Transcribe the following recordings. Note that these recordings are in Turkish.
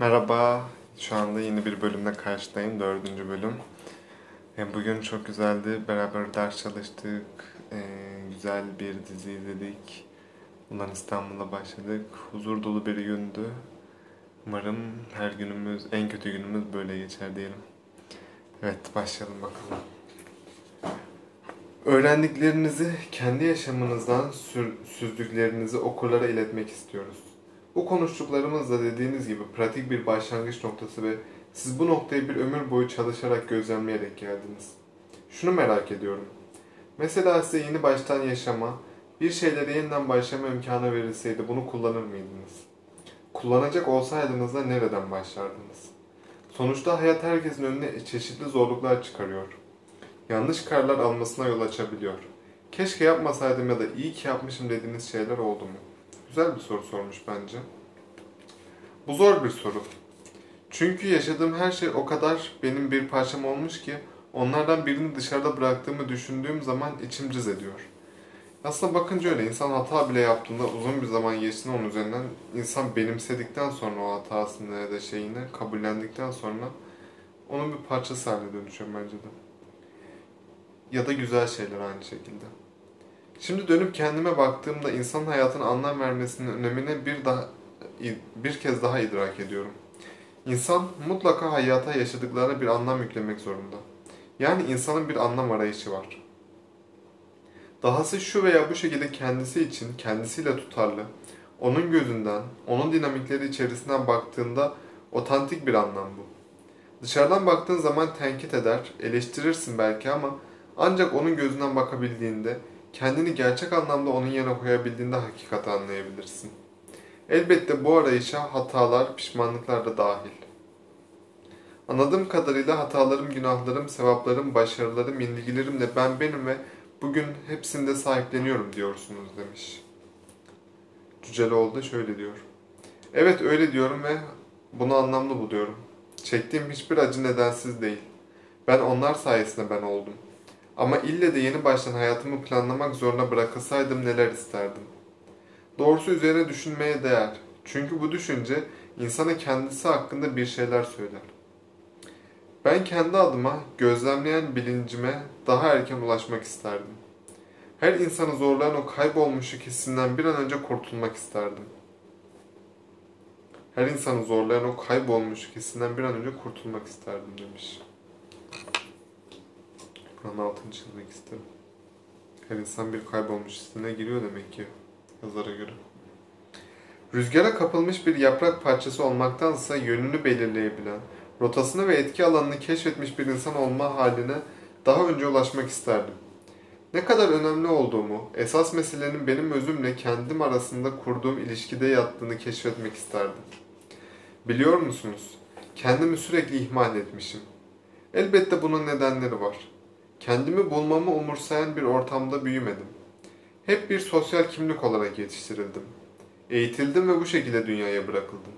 Merhaba, şu anda yeni bir bölümle karşıdayım, dördüncü bölüm. E, Bugün çok güzeldi, beraber ders çalıştık, e, güzel bir dizi izledik. Bundan İstanbul'a başladık, huzur dolu bir gündü. Umarım her günümüz, en kötü günümüz böyle geçer diyelim. Evet, başlayalım bakalım. Öğrendiklerinizi kendi yaşamınızdan süzdüklerinizi okurlara iletmek istiyoruz. Bu konuştuklarımızla dediğiniz gibi pratik bir başlangıç noktası ve siz bu noktayı bir ömür boyu çalışarak gözlemleyerek geldiniz. Şunu merak ediyorum. Mesela size yeni baştan yaşama, bir şeylere yeniden başlama imkanı verilseydi bunu kullanır mıydınız? Kullanacak olsaydınız da nereden başlardınız? Sonuçta hayat herkesin önüne çeşitli zorluklar çıkarıyor. Yanlış kararlar almasına yol açabiliyor. Keşke yapmasaydım ya da iyi ki yapmışım dediğiniz şeyler oldu mu? Güzel bir soru sormuş bence. Bu zor bir soru. Çünkü yaşadığım her şey o kadar benim bir parçam olmuş ki onlardan birini dışarıda bıraktığımı düşündüğüm zaman içim cız ediyor. Aslında bakınca öyle insan hata bile yaptığında uzun bir zaman geçtiğinde onun üzerinden insan benimsedikten sonra o hatasını ya da şeyini kabullendikten sonra onun bir parçası haline dönüşüyor bence de. Ya da güzel şeyler aynı şekilde. Şimdi dönüp kendime baktığımda insan hayatına anlam vermesinin önemini bir daha bir kez daha idrak ediyorum. İnsan mutlaka hayata yaşadıklarına bir anlam yüklemek zorunda. Yani insanın bir anlam arayışı var. Dahası şu veya bu şekilde kendisi için kendisiyle tutarlı, onun gözünden, onun dinamikleri içerisinden baktığında otantik bir anlam bu. Dışarıdan baktığın zaman tenkit eder, eleştirirsin belki ama ancak onun gözünden bakabildiğinde, kendini gerçek anlamda onun yerine koyabildiğinde hakikati anlayabilirsin. Elbette bu arayışa hatalar, pişmanlıklar da dahil. Anladığım kadarıyla hatalarım, günahlarım, sevaplarım, başarılarım, yenilgilerimle ben benim ve bugün hepsinde sahipleniyorum diyorsunuz demiş. Cüceloğlu da şöyle diyor. Evet öyle diyorum ve bunu anlamlı buluyorum. Çektiğim hiçbir acı nedensiz değil. Ben onlar sayesinde ben oldum. Ama ille de yeni baştan hayatımı planlamak zorunda bırakılsaydım neler isterdim. Doğrusu üzerine düşünmeye değer. Çünkü bu düşünce insana kendisi hakkında bir şeyler söyler. Ben kendi adıma gözlemleyen bilincime daha erken ulaşmak isterdim. Her insanı zorlayan o kaybolmuşluk hissinden bir an önce kurtulmak isterdim. Her insanı zorlayan o kaybolmuşluk hissinden bir an önce kurtulmak isterdim demiş. Buranın altını çizmek isterim. Her insan bir kaybolmuş hissine giriyor demek ki yazara göre. Rüzgara kapılmış bir yaprak parçası olmaktansa yönünü belirleyebilen, rotasını ve etki alanını keşfetmiş bir insan olma haline daha önce ulaşmak isterdim. Ne kadar önemli olduğumu, esas meselenin benim özümle kendim arasında kurduğum ilişkide yattığını keşfetmek isterdim. Biliyor musunuz? Kendimi sürekli ihmal etmişim. Elbette bunun nedenleri var. Kendimi bulmamı umursayan bir ortamda büyümedim. Hep bir sosyal kimlik olarak yetiştirildim. Eğitildim ve bu şekilde dünyaya bırakıldım.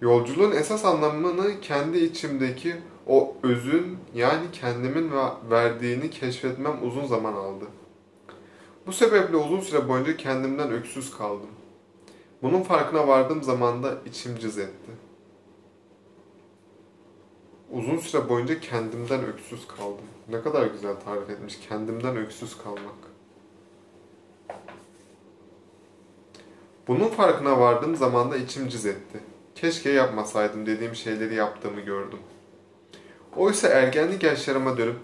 Yolculuğun esas anlamını kendi içimdeki o özün yani kendimin verdiğini keşfetmem uzun zaman aldı. Bu sebeple uzun süre boyunca kendimden öksüz kaldım. Bunun farkına vardığım zaman da içim cız etti. Uzun süre boyunca kendimden öksüz kaldım. Ne kadar güzel tarif etmiş. Kendimden öksüz kalmak. Bunun farkına vardığım zaman da içim cız etti. Keşke yapmasaydım dediğim şeyleri yaptığımı gördüm. Oysa ergenlik yaşlarıma dönüp,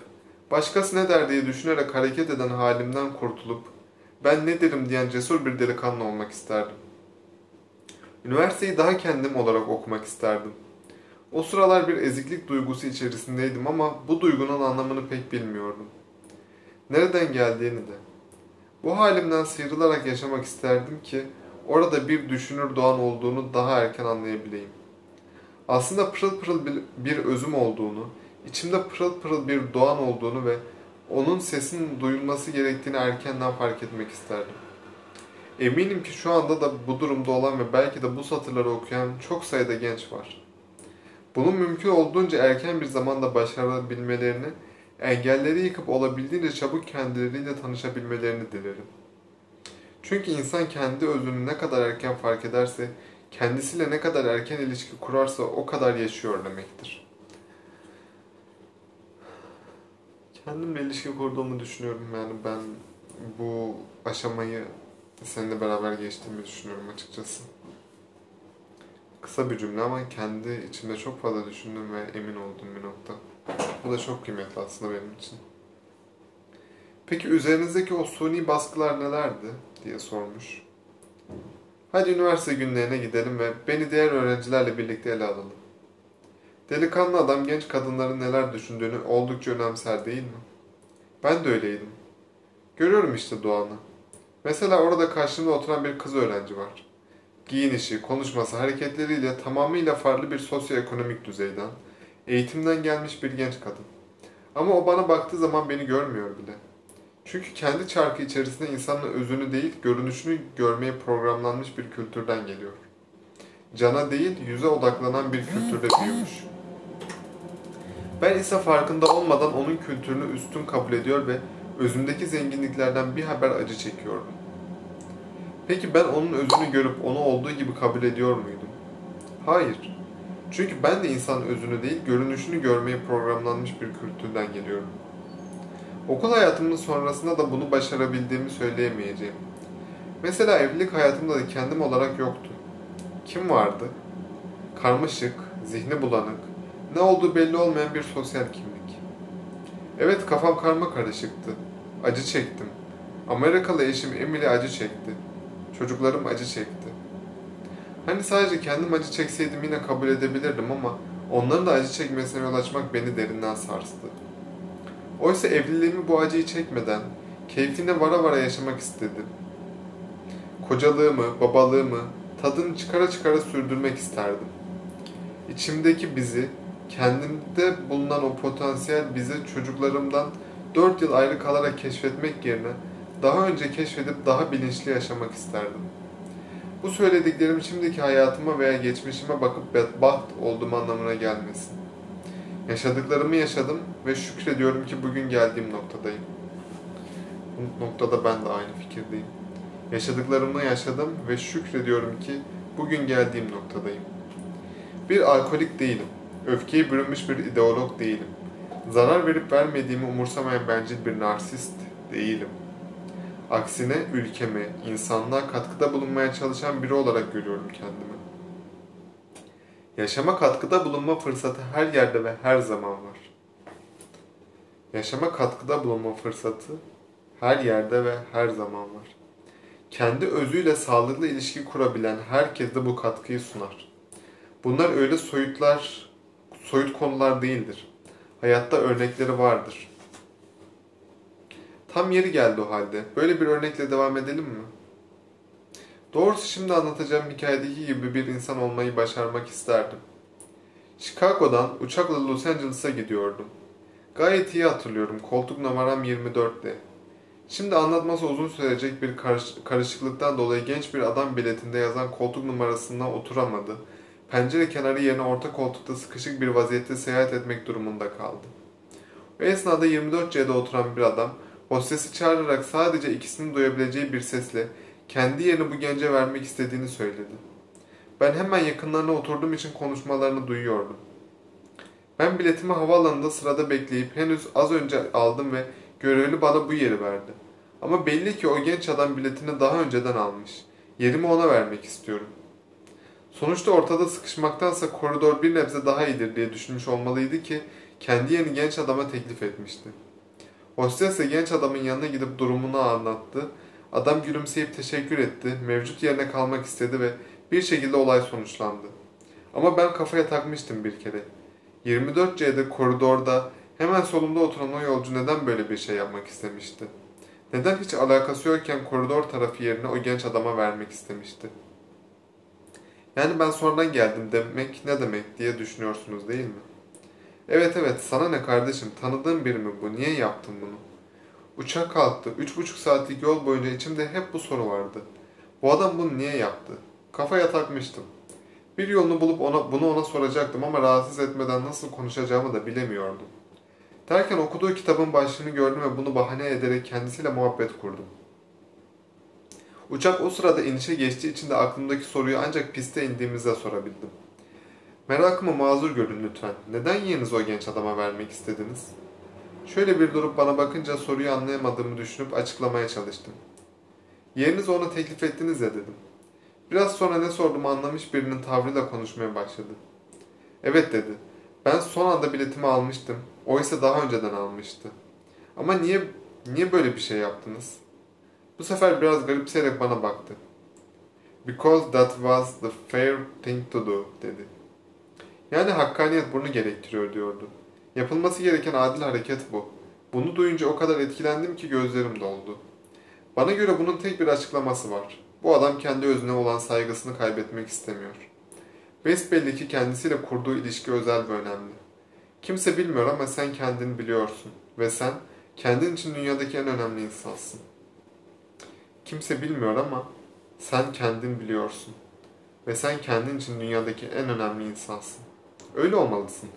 başkası ne der diye düşünerek hareket eden halimden kurtulup, ben ne derim diyen cesur bir delikanlı olmak isterdim. Üniversiteyi daha kendim olarak okumak isterdim. O sıralar bir eziklik duygusu içerisindeydim ama bu duygunun anlamını pek bilmiyordum. Nereden geldiğini de. Bu halimden sıyrılarak yaşamak isterdim ki orada bir düşünür doğan olduğunu daha erken anlayabileyim. Aslında pırıl pırıl bir özüm olduğunu, içimde pırıl pırıl bir doğan olduğunu ve onun sesinin duyulması gerektiğini erkenden fark etmek isterdim. Eminim ki şu anda da bu durumda olan ve belki de bu satırları okuyan çok sayıda genç var. Bunun mümkün olduğunca erken bir zamanda başarabilmelerini, engelleri yıkıp olabildiğince çabuk kendileriyle tanışabilmelerini dilerim. Çünkü insan kendi özünü ne kadar erken fark ederse kendisiyle ne kadar erken ilişki kurarsa o kadar yaşıyor demektir. Kendimle ilişki kurduğumu düşünüyorum yani ben bu aşamayı seninle beraber geçtiğimi düşünüyorum açıkçası. Kısa bir cümle ama kendi içimde çok fazla düşündüm ve emin olduğum bir nokta. Bu da çok kıymetli aslında benim için. Peki üzerinizdeki o suni baskılar nelerdi diye sormuş. Hadi üniversite günlerine gidelim ve beni diğer öğrencilerle birlikte ele alalım. Delikanlı adam genç kadınların neler düşündüğünü oldukça önemser değil mi? Ben de öyleydim. Görüyorum işte Doğan'ı. Mesela orada karşımda oturan bir kız öğrenci var. Giyinişi, konuşması, hareketleriyle tamamıyla farklı bir sosyoekonomik düzeyden, eğitimden gelmiş bir genç kadın. Ama o bana baktığı zaman beni görmüyor bile. Çünkü kendi çarkı içerisinde insanın özünü değil, görünüşünü görmeye programlanmış bir kültürden geliyor. Cana değil, yüze odaklanan bir kültürde büyümüş. Ben ise farkında olmadan onun kültürünü üstün kabul ediyor ve özümdeki zenginliklerden bir haber acı çekiyordum. Peki ben onun özünü görüp onu olduğu gibi kabul ediyor muydum? Hayır. Çünkü ben de insanın özünü değil, görünüşünü görmeye programlanmış bir kültürden geliyorum. Okul hayatımın sonrasında da bunu başarabildiğimi söyleyemeyeceğim. Mesela evlilik hayatımda da kendim olarak yoktu. Kim vardı? Karmaşık, zihni bulanık, ne olduğu belli olmayan bir sosyal kimlik. Evet kafam karma karışıktı. Acı çektim. Amerikalı eşim Emily acı çekti. Çocuklarım acı çekti. Hani sadece kendim acı çekseydim yine kabul edebilirdim ama onların da acı çekmesine yol açmak beni derinden sarstı. Oysa evliliğimi bu acıyı çekmeden, keyfine vara vara yaşamak istedim. Kocalığımı, babalığımı tadını çıkara çıkara sürdürmek isterdim. İçimdeki bizi, kendimde bulunan o potansiyel bizi çocuklarımdan dört yıl ayrı kalarak keşfetmek yerine daha önce keşfedip daha bilinçli yaşamak isterdim. Bu söylediklerim şimdiki hayatıma veya geçmişime bakıp bedbaht olduğum anlamına gelmesin. Yaşadıklarımı yaşadım ve şükrediyorum ki bugün geldiğim noktadayım. Bu noktada ben de aynı fikirdeyim. Yaşadıklarımı yaşadım ve şükrediyorum ki bugün geldiğim noktadayım. Bir alkolik değilim. Öfkeye bürünmüş bir ideolog değilim. Zarar verip vermediğimi umursamayan bencil bir narsist değilim. Aksine ülkeme, insanlığa katkıda bulunmaya çalışan biri olarak görüyorum kendimi. Yaşama katkıda bulunma fırsatı her yerde ve her zaman var. Yaşama katkıda bulunma fırsatı her yerde ve her zaman var. Kendi özüyle sağlıklı ilişki kurabilen herkes de bu katkıyı sunar. Bunlar öyle soyutlar, soyut konular değildir. Hayatta örnekleri vardır. Tam yeri geldi o halde. Böyle bir örnekle devam edelim mi? Doğrusu şimdi anlatacağım hikayedeki gibi bir insan olmayı başarmak isterdim. Chicago'dan uçakla Los Angeles'a gidiyordum. Gayet iyi hatırlıyorum. Koltuk numaram 24'te. Şimdi anlatması uzun sürecek bir karış karışıklıktan dolayı genç bir adam biletinde yazan koltuk numarasına oturamadı. Pencere kenarı yerine orta koltukta sıkışık bir vaziyette seyahat etmek durumunda kaldı. O esnada 24C'de oturan bir adam, hostesi çağırarak sadece ikisinin duyabileceği bir sesle kendi yerini bu gence vermek istediğini söyledi. Ben hemen yakınlarına oturduğum için konuşmalarını duyuyordum. Ben biletimi havaalanında sırada bekleyip henüz az önce aldım ve görevli bana bu yeri verdi. Ama belli ki o genç adam biletini daha önceden almış. Yerimi ona vermek istiyorum. Sonuçta ortada sıkışmaktansa koridor bir nebze daha iyidir diye düşünmüş olmalıydı ki kendi yerini genç adama teklif etmişti. Hostes genç adamın yanına gidip durumunu anlattı. Adam gülümseyip teşekkür etti, mevcut yerine kalmak istedi ve bir şekilde olay sonuçlandı. Ama ben kafaya takmıştım bir kere. 24C'de koridorda hemen solumda oturan o yolcu neden böyle bir şey yapmak istemişti? Neden hiç alakası yokken koridor tarafı yerine o genç adama vermek istemişti? Yani ben sonradan geldim demek ne demek diye düşünüyorsunuz değil mi? Evet evet sana ne kardeşim tanıdığın biri mi bu niye yaptın bunu? Uçak kalktı. Üç buçuk saatlik yol boyunca içimde hep bu soru vardı. Bu adam bunu niye yaptı? Kafaya takmıştım. Bir yolunu bulup ona, bunu ona soracaktım ama rahatsız etmeden nasıl konuşacağımı da bilemiyordum. Derken okuduğu kitabın başlığını gördüm ve bunu bahane ederek kendisiyle muhabbet kurdum. Uçak o sırada inişe geçtiği için de aklımdaki soruyu ancak piste indiğimizde sorabildim. Merakımı mazur görün lütfen. Neden yeğenizi o genç adama vermek istediniz? Şöyle bir durup bana bakınca soruyu anlayamadığımı düşünüp açıklamaya çalıştım. Yeğeniz ona teklif ettiniz ya dedim. Biraz sonra ne sorduğumu anlamış birinin tavrıyla konuşmaya başladı. Evet dedi. Ben son anda biletimi almıştım. O ise daha önceden almıştı. Ama niye niye böyle bir şey yaptınız? Bu sefer biraz garipseyerek bana baktı. Because that was the fair thing to do dedi. Yani hakkaniyet bunu gerektiriyor diyordu. Yapılması gereken adil hareket bu. Bunu duyunca o kadar etkilendim ki gözlerim doldu. Bana göre bunun tek bir açıklaması var. Bu adam kendi özüne olan saygısını kaybetmek istemiyor. Besbelli ki kendisiyle kurduğu ilişki özel ve önemli. Kimse bilmiyor ama sen kendini biliyorsun. Ve sen kendin için dünyadaki en önemli insansın. Kimse bilmiyor ama sen kendin biliyorsun. Ve sen kendin için dünyadaki en önemli insansın. Öyle olmalısın.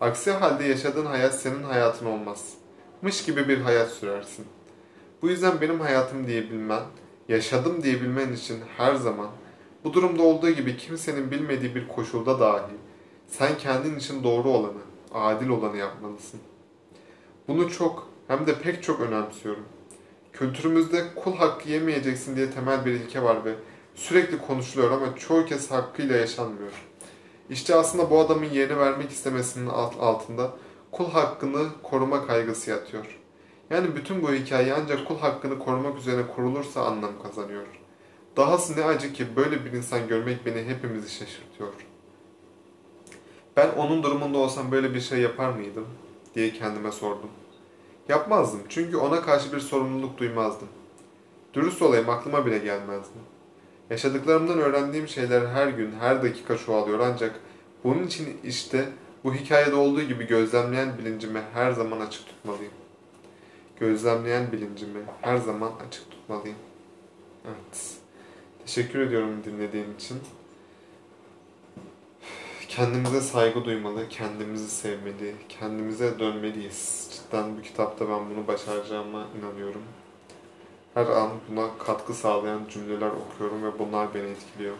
Aksi halde yaşadığın hayat senin hayatın olmaz. Mış gibi bir hayat sürersin. Bu yüzden benim hayatım diyebilmen, yaşadım diyebilmen için her zaman bu durumda olduğu gibi kimsenin bilmediği bir koşulda dahi sen kendin için doğru olanı, adil olanı yapmalısın. Bunu çok hem de pek çok önemsiyorum. Kültürümüzde kul hakkı yemeyeceksin diye temel bir ilke var ve sürekli konuşuluyor ama çoğu kez hakkıyla yaşanmıyor. İşte aslında bu adamın yerini vermek istemesinin alt- altında kul hakkını koruma kaygısı yatıyor. Yani bütün bu hikaye ancak kul hakkını korumak üzerine kurulursa anlam kazanıyor. Dahası ne acı ki böyle bir insan görmek beni hepimizi şaşırtıyor. Ben onun durumunda olsam böyle bir şey yapar mıydım diye kendime sordum. Yapmazdım çünkü ona karşı bir sorumluluk duymazdım. Dürüst olayım aklıma bile gelmezdi. Yaşadıklarımdan öğrendiğim şeyler her gün, her dakika çoğalıyor ancak bunun için işte bu hikayede olduğu gibi gözlemleyen bilincimi her zaman açık tutmalıyım. Gözlemleyen bilincimi her zaman açık tutmalıyım. Evet. Teşekkür ediyorum dinlediğin için. Kendimize saygı duymalı, kendimizi sevmeli, kendimize dönmeliyiz. Cidden bu kitapta ben bunu başaracağıma inanıyorum. Her an buna katkı sağlayan cümleler okuyorum ve bunlar beni etkiliyor.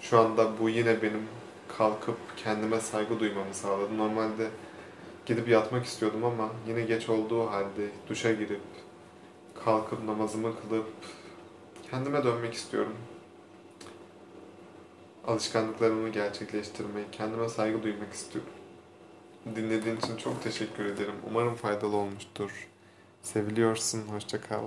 Şu anda bu yine benim kalkıp kendime saygı duymamı sağladı. Normalde gidip yatmak istiyordum ama yine geç olduğu halde duşa girip kalkıp namazımı kılıp kendime dönmek istiyorum. Alışkanlıklarımı gerçekleştirmek, kendime saygı duymak istiyorum. Dinlediğin için çok teşekkür ederim. Umarım faydalı olmuştur. Seviliyorsun. Hoşça kal.